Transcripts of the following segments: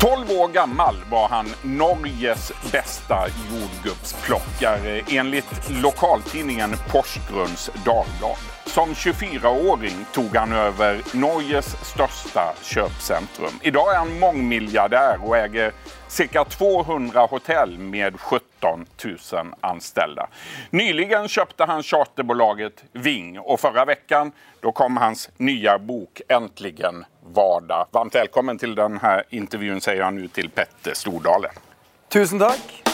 12 år gammal var han Norges bästa jordgubbsplockare enligt lokaltidningen Porsgrunns Dagblad. Som 24-åring tog han över Norges största köpcentrum. Idag är han mångmiljardär och äger cirka 200 hotell med 17 000 anställda. Nyligen köpte han charterbolaget Ving och förra veckan kom hans nya bok Äntligen vardag. Varmt välkommen till den här intervjun säger jag nu Petter Stordalen. Tusen takk.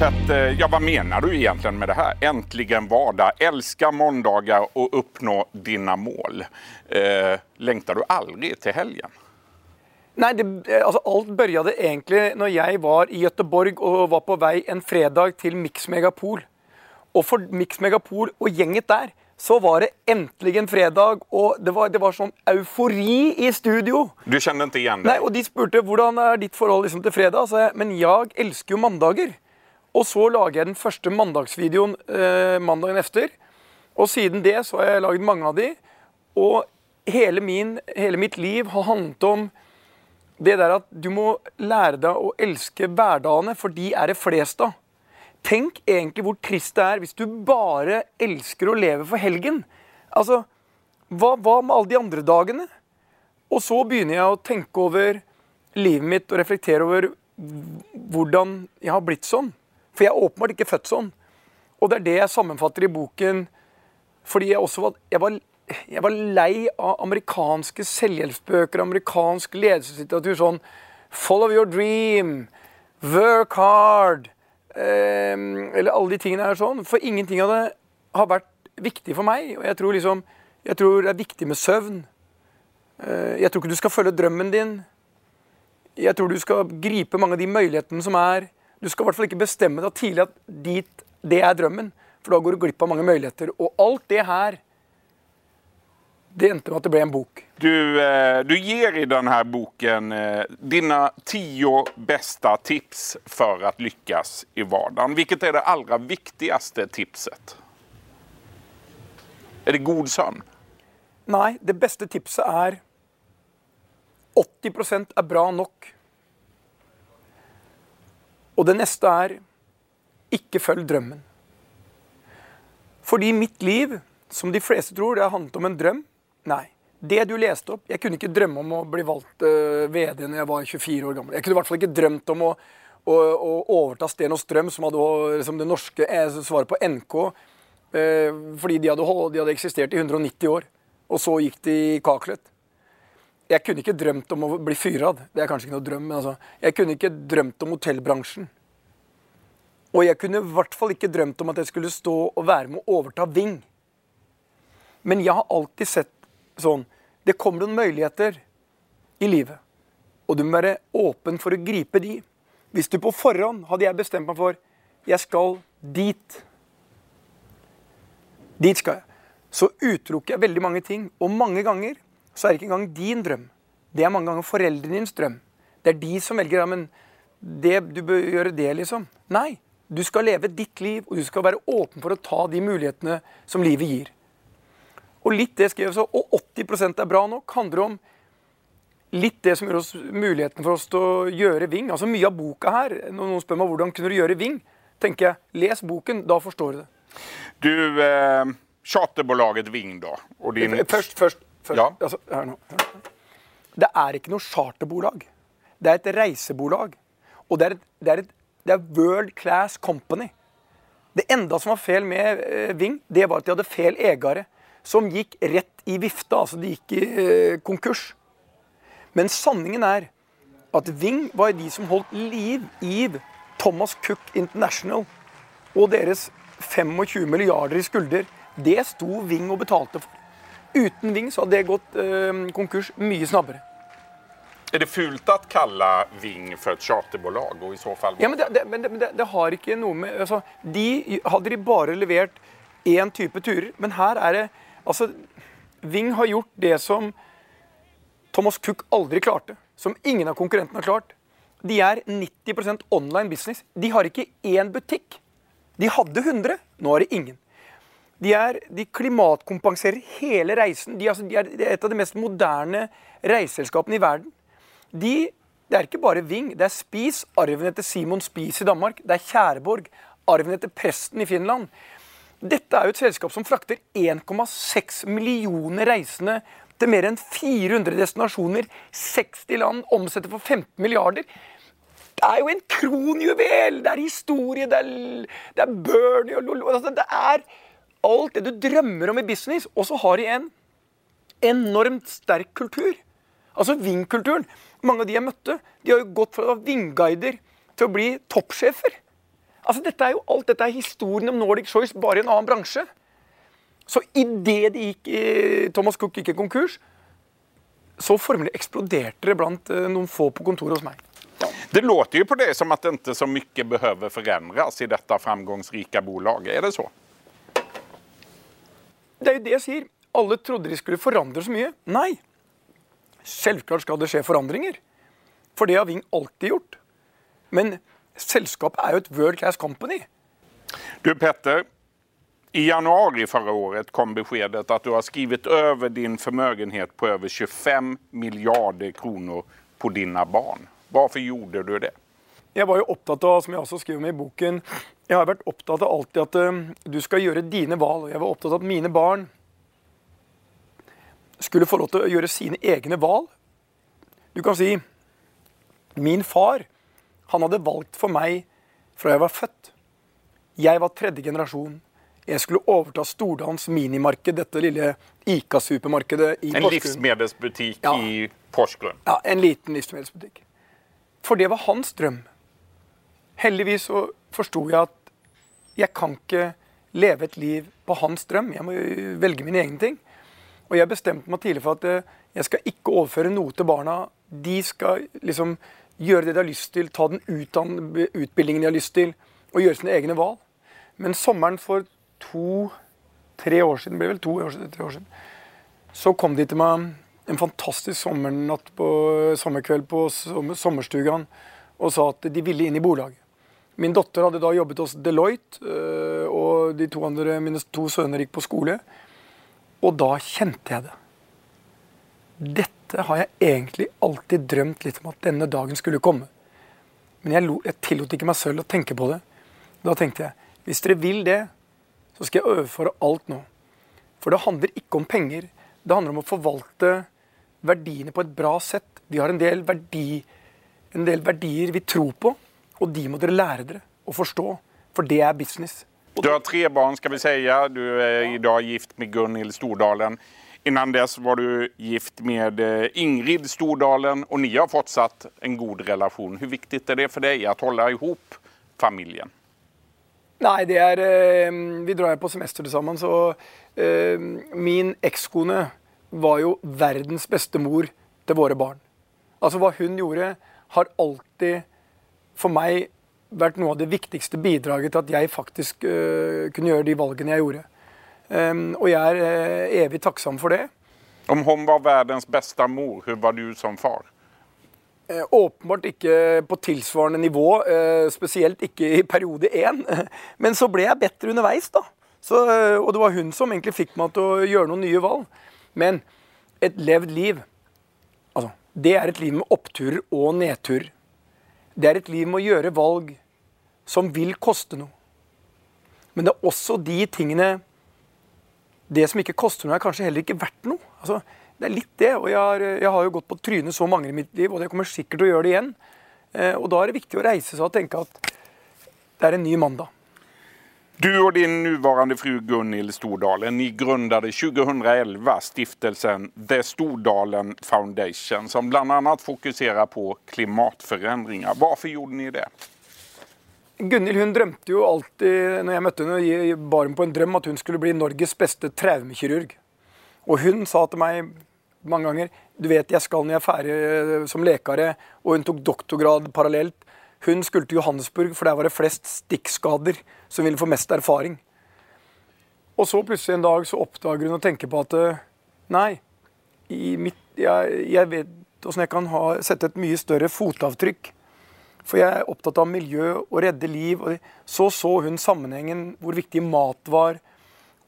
Du Petter, ja, vad menar du egentligen med det här? Äntligen vardag, älska måndagar och uppnå dina mål. Eh, längtar du aldrig till helgen? Nei, det, altså Alt begynte egentlig når jeg var i Göteborg og var på vei en fredag til Mix Megapol. Og for Mix Megapol og gjenget der, så var det endelig en fredag, og det var, det var sånn eufori i studio. Du kände inte igen Nei, dig? Og de spurte hvordan er ditt forhold liksom, til fredag. Så jeg, men jeg elsker jo mandager. Og så lager jeg den første mandagsvideoen eh, mandagen efter. Og siden det så har jeg laget mange av de. Og hele, min, hele mitt liv har handlet om det der at du må lære deg å elske hverdagene, for de er det flest av. Tenk egentlig hvor trist det er hvis du bare elsker å leve for helgen. Altså, hva, hva med alle de andre dagene? Og så begynner jeg å tenke over livet mitt og reflektere over hvordan jeg har blitt sånn. For jeg er åpenbart ikke født sånn. Og det er det jeg sammenfatter i boken. Fordi jeg også var, jeg var, jeg var lei av amerikanske selvhjelpsbøker, amerikansk ledelseslitteratur. Sånn Follow your dream. Work hard. eh, eller alle de tingene her sånn. For ingenting av det har vært viktig for meg. Og jeg tror liksom Jeg tror det er viktig med søvn. Eh, jeg tror ikke du skal følge drømmen din. Jeg tror du skal gripe mange av de mulighetene som er. Du skal i hvert fall ikke bestemme deg tidlig at dit, det er drømmen. For da går du glipp av mange muligheter. Og alt det her, det endte med at det ble en bok. Du, eh, du gir i denne boken dine ti beste tips for å lykkes i hverdagen. Hvilket er det aller viktigste tipset? Er det god sønn? Nei, det beste tipset er 80% er bra nok. Og det neste er ikke følg drømmen. Fordi mitt liv, som de fleste tror, det har handlet om en drøm. Nei. Det du leste opp Jeg kunne ikke drømme om å bli valgt uh, VD når jeg var 24 år gammel. Jeg kunne i hvert fall ikke drømt om å, å, å overta Sten og Strøm, som hadde liksom det norske eh, svaret på NK. uh, fordi de hadde, de hadde eksistert i 190 år. Og så gikk de i kaklet. Jeg kunne ikke drømt om å bli fyrad. Det er kanskje ikke noe drøm, men altså. Jeg kunne ikke drømt om hotellbransjen. Og jeg kunne i hvert fall ikke drømt om at jeg skulle stå og være med å overta Ving. Men jeg har alltid sett sånn Det kommer noen muligheter i livet. Og du må være åpen for å gripe de. Hvis du på forhånd hadde jeg bestemt meg for jeg skal dit. Dit skal jeg. Så utelukker jeg veldig mange ting. Og mange ganger så er det ikke engang din drøm. Det er mange ganger foreldrene dines drøm. Det er de som velger ja, men det, du bør gjøre det, liksom. Nei. Du skal leve ditt liv, og du skal være åpen for å ta de mulighetene som livet gir. Og litt det skrev så, og 80% er bra nok, handler om litt det som gjør oss muligheten for oss til å gjøre Ving. Altså Mye av boka her Når noen spør meg hvordan kunne du gjøre Ving, tenker jeg les boken, da forstår du det. Du, eh, charterbolaget Ving da, og din... Først, først, først Ja. altså, hør nå, hør nå. Det er ikke noe charterbolag. Det er et reisebolag. Og det er, et, det er, et, det er World Class Company. Det enda som var feil med eh, Ving, det var at de hadde feil eiere. Som gikk rett i vifta. Altså de gikk i eh, konkurs. Men sanningen er at Ving var de som holdt liv i Thomas Cook International og deres 25 milliarder i skulder. Det sto Ving og betalte for. Uten Ving så hadde det gått eh, konkurs mye snabbere. Er det fult å kalle Ving for et charterbolag? og i så fall... Ja, men det, det, men det, det, har ikke noe med altså, de, Hadde de bare levert én type turer Men her er det Altså, Ving har gjort det som Thomas Cook aldri klarte. Som ingen av konkurrentene har klart. De er 90 online business. De har ikke én butikk. De hadde 100, nå er det ingen. De, er, de klimatkompenserer hele reisen. De, altså, de, er, et av de mest moderne reiseselskapene i verden. De, det er ikke bare Ving. Det er Spis, arven etter Simon Spis i Danmark. Det er Kjærborg, arven etter presten i Finland. Dette er jo et selskap som frakter 1,6 millioner reisende til mer enn 400 destinasjoner, 60 land, omsetter for 15 milliarder. Det er jo en kronjuvel! Det er historie, det er, det er Bernie og Lolo altså, Det er alt det du drømmer om i business. Og så har de en enormt sterk kultur. Altså Ving-kulturen. Mange av de jeg møtte, de har jo gått fra å være Ving-guider til å bli toppsjefer. Altså dette er jo Alt dette er historien om Nordic Choice, bare i en annen bransje. Så idet de gikk, Thomas Cook gikk i konkurs, så formelig eksploderte det blant eh, noen få på kontoret hos meg. Det låter jo på det som at det ikke så mye behøver forandres i dette framgangsrike bolaget. Er det så? Det er jo det jeg sier. Alle trodde de skulle forandre så mye. Nei. Selvklart skal det skje forandringer. For det har Ving alltid gjort. Men selskapet er jo et world class company. Du Petter, i januari förra året kom beskedet at du har skrivit over din förmögenhet på over 25 miljarder kroner på dine barn. Hvorfor gjorde du det? Jeg var jo opptatt av, som jeg også skriver om i boken, jeg har vært opptatt av alltid at uh, du skal gjøre dine valg. Jeg var opptatt av at mine barn skulle få lov til å gjøre sine egne valg. Du kan si Min far, han hadde valgt for meg fra jeg var født. Jeg var tredje generasjon. Jeg skulle overta Stordans minimarked, dette lille Ica-supermarkedet i Porsgrunn. En livsmedelsbutikk ja. i Porsgrunn? Ja, en liten livsmedelsbutikk. For det var hans drøm. Heldigvis så forsto jeg at jeg kan ikke leve et liv på hans drøm. Jeg må velge mine egne ting. Og jeg bestemte meg tidlig for at eh, jeg skal ikke overføre noe til barna. De skal liksom gjøre det de har lyst til, ta den utbildningen de har lyst til, og gjøre sine egne valg. Men sommeren for to-tre år siden, ble vel to år tre år siden, så kom de til meg en fantastisk sommernatt på sommerkveld på sommer, sommerstugan og sa at de ville inn i bolaget. Min datter hadde da jobbet hos Deloitte, øh, og de to andre, mine to sønner gikk på skole. Og da kjente jeg det. Dette har jeg egentlig alltid drømt litt om at denne dagen skulle komme. Men jeg, jeg tillot ikke meg selv å tenke på det. Da tenkte jeg hvis dere vil det, så skal jeg overføre alt nå. For det handler ikke om penger. Det handler om å forvalte verdiene på et bra sett. Vi har en del, verdi, en del verdier vi tror på, og de må dere lære dere å forstå. For det er business. Du har tre barn, skal vi si. Du er i dag gift med Gunhild Stordalen. Innan dess var du gift med eh, Ingrid Stordalen, og dere har fortsatt en god relasjon. Hvor viktig er det for deg å holde ihop familien? Nei, det er eh, Vi drar på semester sammen, så eh, min ekskone var jo verdens beste mor til våre barn. Altså hva hun gjorde, har alltid for meg vært noe av det viktigste bidraget til at jeg faktisk uh, kunne gjøre de valgene jeg gjorde. Um, og jeg er uh, evig takksam for det. Om hun var verdens beste mor, hvordan var du som far? Uh, åpenbart ikke på tilsvarende nivå, spesielt ikke i periode én. Men så ble jeg bedre underveis, da. Så, og det var hun som egentlig fikk meg til å gjøre noen nye valg. Men et levd liv, altså, det er et liv med oppturer og nedturer. Det er et liv med å gjøre valg som vil koste noe. Men det er også de tingene Det som ikke koster noe, er kanskje heller ikke verdt noe. Altså, det er litt det. Og jeg har, jeg har jo gått på trynet så mange i mitt liv, og det kommer sikkert til å gjøre det igjen. Eh, og da er det viktig å reise seg og tenke at det er en ny mandag. Du og din nuvarande fru Gunhild Stordalen ni grundade 2011 stiftelsen The Stordalen Foundation som bl.a. fokuserer på klimatförändringar. Hvorfor gjorde ni det? Gunhild hun drømte jo alltid når jeg møtte henne, bar hun på en drøm at hun skulle bli Norges beste traumekirurg. Og hun sa til meg mange ganger du vet jeg skal når jeg er ferdig som lekare, og hun tok doktorgrad parallelt. Hun skulle til Johannesburg, for der var det flest stikkskader som ville få mest erfaring. Og så plutselig en dag så oppdager hun å tenke på at eh, nei, mitt, jeg, jeg, vet åssen jeg kan ha, sette et mye større fotavtrykk For jeg er opptatt av miljø og redde liv. Og så så hun sammenhengen, hvor viktig mat var,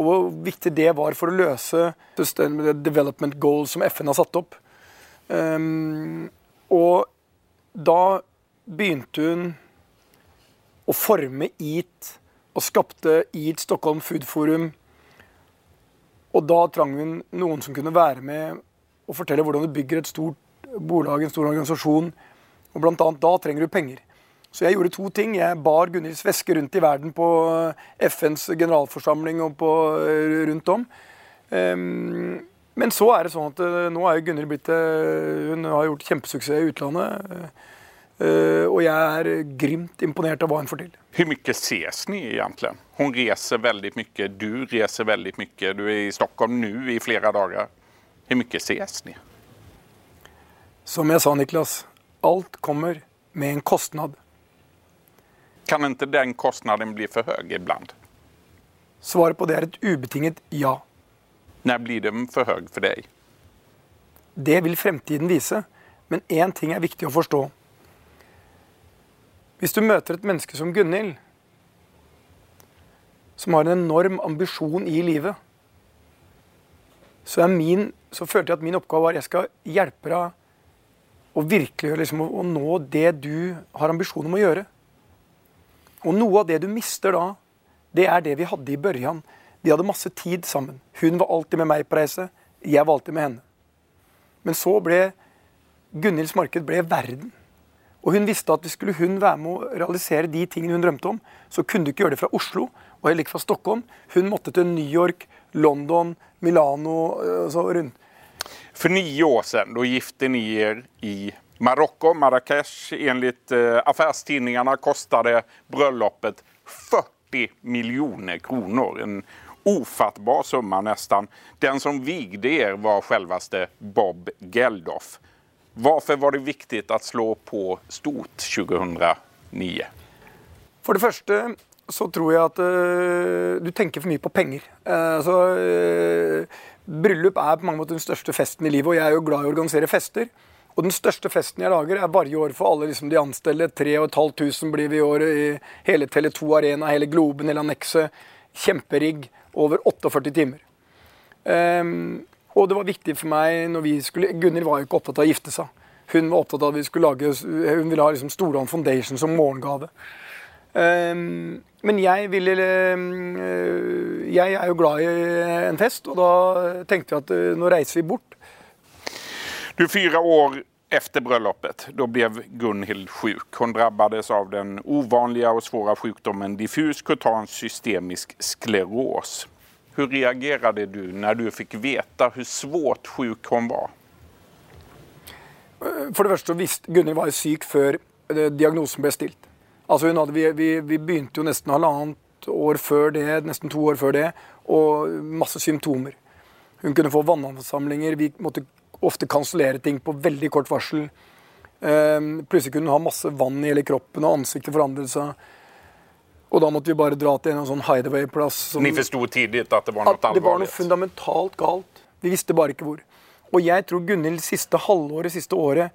og hvor viktig det var for å løse Sustainable Development Goals som FN har satt opp. Um, og da begynte hun å forme EAT og skapte EAT Stockholm Food Forum. Og da trang hun noen som kunne være med og fortelle hvordan du bygger et stort bolag, en stor organisasjon. Og blant annet da trenger du penger. Så jeg gjorde to ting. Jeg bar Gunhilds veske rundt i verden på FNs generalforsamling og på, eh, rundt om. Um, men så er det sånn at uh, nå er jo Gunhild blitt Hun har gjort kjempesuksess i utlandet. Uh, og jeg er grymt imponert av hva hun får til. Hvor mye ses ni egentlig? Hun reiser veldig mye, du reiser veldig mye. Du er i Stockholm nå i flere dager. Hvor mye ses ni? Som jeg sa, Niklas. Alt kommer med en kostnad. Kan ikke den kostnaden bli for høy iblant? Svaret på det er et ubetinget ja. Når blir den for høy for deg? Det vil fremtiden vise. Men én ting er viktig å forstå. Hvis du møter et menneske som Gunhild, som har en enorm ambisjon i livet, så, min, så følte jeg at min oppgave var at jeg skal hjelpe deg å virkeliggjøre liksom, å nå det du har ambisjon om å gjøre. Og noe av det du mister da, det er det vi hadde i børjan. Vi hadde masse tid sammen. Hun var alltid med meg på reise. Jeg var alltid med henne. Men så ble Gunhilds marked ble verden. Og hun visste at skulle hun være med å realisere de tingene hun drømte om, så kunne du ikke gjøre det fra Oslo og heller ikke fra Stockholm. Hun måtte til New York, London, Milano og så rundt. For ni år siden da gifte ni dere i Marokko, Marrakech. Ifølge eh, affärstidningarna kostade bröllopet 40 millioner kroner. En ofattbar summa nesten. Den som vigde er var selveste Bob Geldof. Hvorfor var det viktig å slå på stort 2009? For det første så tror jeg at uh, du tenker for mye på penger. Uh, så uh, Bryllup er på mange måter den største festen i livet, og jeg er jo glad i å organisere fester. Og den største festen jeg lager, er varje år for alle liksom, de ansatte. 3500 blir vi i året i hele Tele2 Arena, hele Globen, hele annekset. Kjemperigg. Over 48 timer. Um, og det var viktig for meg når vi skulle Gunnhild var jo ikke opptatt av å gifte seg. Hun var opptatt av at vi skulle lage Hun ville ha liksom Stordalen Foundation som morgengave. Um, men jeg ville uh, Jeg er jo glad i en fest, og da tenkte vi at uh, nå reiser vi bort. Du, fyra år efter bröllopet, då blev Gunhild sjuk. Hon drabbades av den ovanliga och svåra sjukdomen diffus kutan systemisk skleros. Hur reagerade du när du fick veta hur svårt sjuk hon var? For det første visste Gunhild var syk før eh, diagnosen ble stilt. Altså hadde, vi, vi, vi, begynte jo nesten halvannet år før det, nesten to år før det, og masse symptomer. Hun kunne få vannansamlinger, vi måtte ofte kansellere ting på veldig kort varsel. Um, plutselig kunne hun ha masse vann i hele kroppen, og ansiktet forandret seg. Og da måtte vi bare dra til en sånn hideaway-plass. Ni forsto tidlig at det var noe alvorlig? Det var noe fundamentalt galt. Vi visste bare ikke hvor. Og jeg tror Gunhild siste halvåret, siste året,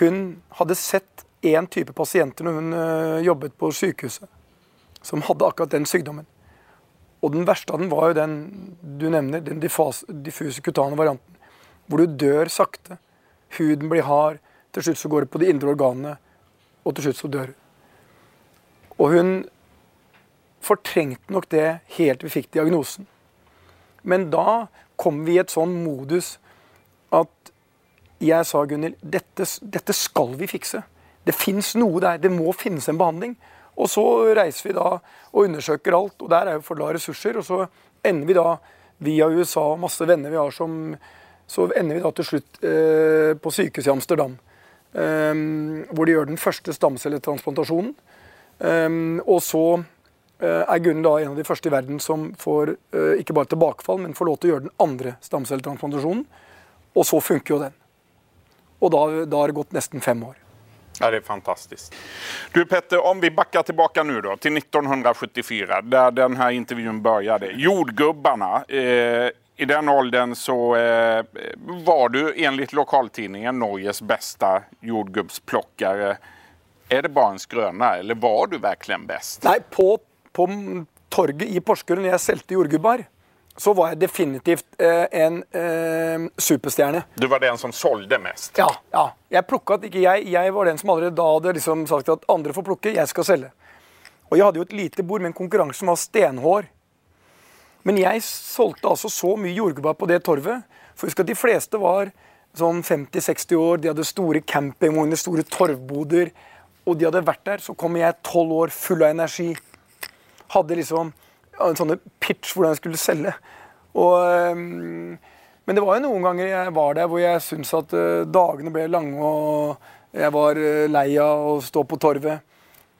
hun hadde sett én type pasienter når hun uh, jobbet på sykehuset, som hadde akkurat den sykdommen. Og den verste av den var jo den du nevner, den diffuse kutane varianten hvor du dør sakte. Huden blir hard. Til slutt så går det på de indre organene, og til slutt så dør hun. Og hun fortrengte nok det helt vi fikk diagnosen. Men da kom vi i et sånn modus at jeg sa, Gunhild, dette, dette skal vi fikse. Det fins noe der. Det må finnes en behandling. Og så reiser vi da og undersøker alt, og der er jo for da ressurser. Og så ender vi da via USA og masse venner vi har som så ender vi da til slutt eh, på sykehuset i Amsterdam. Eh, hvor de gjør den første stamcelletransplantasjonen. Eh, og så er Gunn da en av de første i verden som får eh, ikke bare tilbakefall, men får lov til å gjøre den andre stamcelletransplantasjonen. Og så funker jo den. Og da, da har det gått nesten fem år. Ja, Det er fantastisk. Du Petter, om vi bakker tilbake nå da, til 1974 der denne intervjun begynte. Jordgubbene. Eh, i den åldern så eh, var du enligt lokaltidningen Norges beste jordgubbsplukker. Er det bare en skrøne, eller var du virkelig best? Nei, på, på torget i Porsgrunn, når jeg solgte jordgubber, så var jeg definitivt eh, en eh, superstjerne. Du var den som solgte mest? Ja. ja. Jeg plukka ikke jeg. Jeg var den som allerede da hadde liksom sagt at andre får plukke, jeg skal selge. Og jeg hadde jo et lite bord med en konkurranse som var stenhår. Men jeg solgte altså så mye jordgubber på det torvet. For husk at de fleste var sånn 50-60 år, de hadde store campingvogner, store torvboder. Og de hadde vært der. Så kommer jeg tolv år full av energi. Hadde liksom en sånne pitch hvordan jeg skulle selge. Og, um, men det var jo noen ganger jeg var der hvor jeg syntes at uh, dagene ble lange, og jeg var uh, lei av å stå på torvet.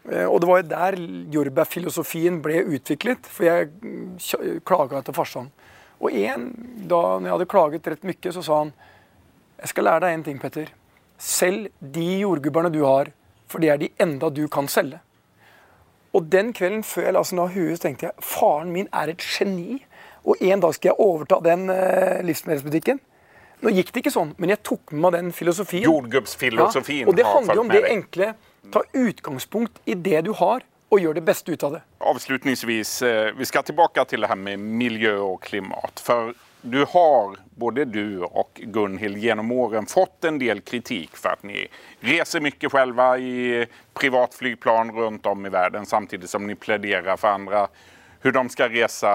Uh, og det var jo der jordbærfilosofien ble utviklet, for jeg uh, klaga til farsan. Og en, da jeg hadde klaget rett mye, så sa han jeg skal lære deg en ting, Petter. Selg de jordgubberne du har, for det er de enda du kan selge. Og den kvelden før jeg la sånn av huet, så tenkte jeg faren min er et geni. Og en dag skal jeg overta den uh, livsmedelsbutikken. Nå gikk det ikke sånn, men jeg tok med meg den filosofien. Jordgubbsfilosofien ja, Og det handler jo om det enkle. Ta utgangspunkt i det du har, og gjør det beste ut av det. Avslutningsvis, eh, vi skal tilbake til det her med miljø og klimat. For du har, både du og Gunhild, gjennom åren fått en del kritikk for at dere reiser mye selv i privatflygplan rundt om i verden, samtidig som dere pläderar for andre hvordan de skal reise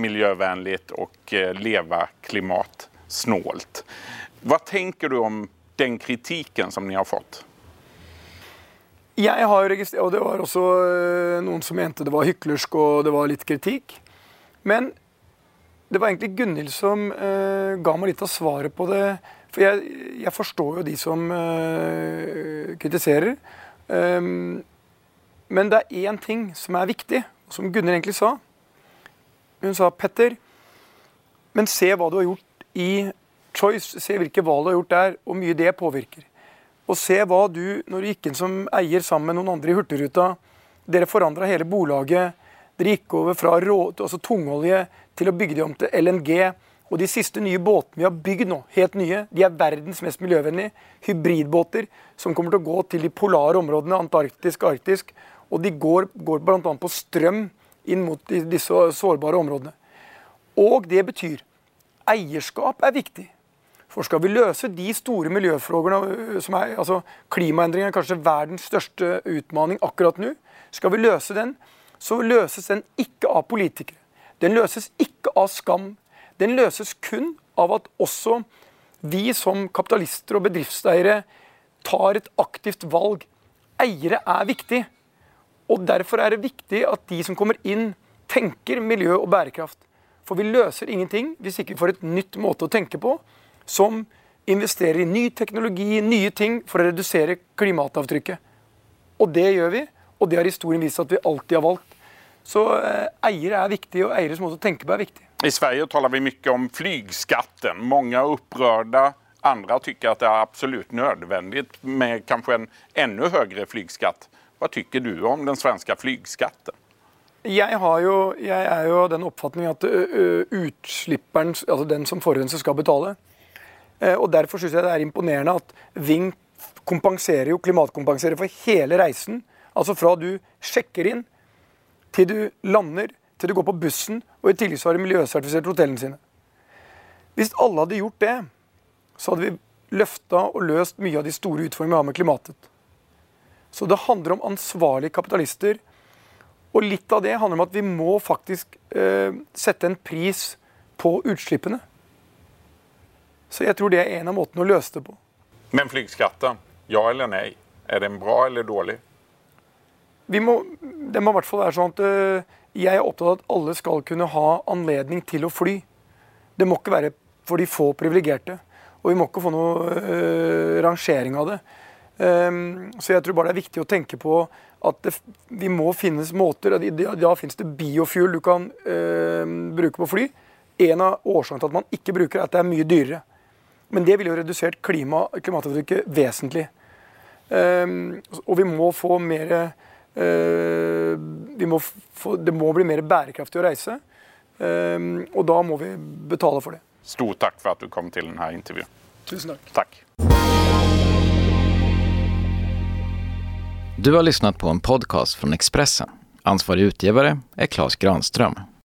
miljøvennlig og eh, leve klimatsnålt. Hva tenker du om den kritikken som dere har fått? Jeg har registrert, og det var også eh, noen som mente det var hyklersk og det var litt kritikk. Men det var egentlig Gunhild som uh, ga meg litt av svaret på det. For jeg, jeg forstår jo de som uh, kritiserer. Um, men det er én ting som er viktig, som Gunhild egentlig sa. Hun sa 'Petter, men se hva du har gjort i Choice. Se hvilke valg du har gjort der, og mye det påvirker. Og se hva du, når du gikk inn som eier sammen med noen andre i Hurtigruta Dere forandra hele bolaget. Dere gikk over fra rå, altså tungolje til å bygge det om til LNG. Og de siste nye båtene vi har bygd nå, helt nye, de er verdens mest miljøvennlige. Hybridbåter som kommer til å gå til de polare områdene, antarktisk og arktisk. Og de går, går bl.a. på strøm inn mot disse sårbare områdene. Og det betyr eierskap er viktig. For skal vi løse de store miljøfrågene som er altså Klimaendringene er kanskje verdens største utfordring akkurat nå. Skal vi løse den, så løses den ikke av politikere. Den løses ikke av skam. Den løses kun av at også vi som kapitalister og bedriftseiere tar et aktivt valg. Eiere er viktig. Og Derfor er det viktig at de som kommer inn, tenker miljø og bærekraft. For vi løser ingenting hvis ikke vi får et nytt måte å tenke på, som investerer i ny teknologi, nye ting, for å redusere klimatavtrykket. Og det gjør vi, og det har historien vist at vi alltid har valgt. Så eh, eiere er viktig, og eiere som også tenker på er viktig. I Sverige taler vi mye om flygskatten. Mange er opprørte. Andre syns at det er absolutt nødvendig med kanskje en enda høyere flygskatt. Hva syns du om den svenske flygskatten? Jeg, jo, jeg er jo av den oppfatning at utslipperen, altså den som forurenser, skal betale. Og Derfor syns jeg det er imponerende at Ving kompenserer jo, klimatkompenserer for hele reisen. Altså fra du sjekker inn til du lander, til du går på bussen, og i tillegg så har de miljøsertifisert hotellene sine. Hvis alle hadde gjort det, så hadde vi løfta og løst mye av de store utfordringene vi har med klimatet. Så det handler om ansvarlige kapitalister. Og litt av det handler om at vi må faktisk eh, sette en pris på utslippene. Så jeg tror det er en av måtene å løse det på. Men flyskatten, ja eller nei? Er den bra eller dårlig? vi må, det må i hvert fall være sånn at uh, jeg er opptatt av at alle skal kunne ha anledning til å fly. Det må ikke være for de få privilegerte. Og vi må ikke få noe øh, rangering av det. Um, så jeg tror bare det er viktig å tenke på at det, vi må finnes måter Da, da finnes det biofuel du kan øh, bruke på fly. En av årsakene til at man ikke bruker er at det er mye dyrere. Men det ville jo redusert klima, klimaavtrykket vesentlig. Um, og vi må få mer Eh, må få, det må bli mer bærekraftig å reise. Um, og da må vi betale for det. Stor takk for at du kom til denne intervjuet. Tusen takk. Takk. Du har lyssnat på en podcast från Expressen. Ansvarig utgivare är Klas Granström.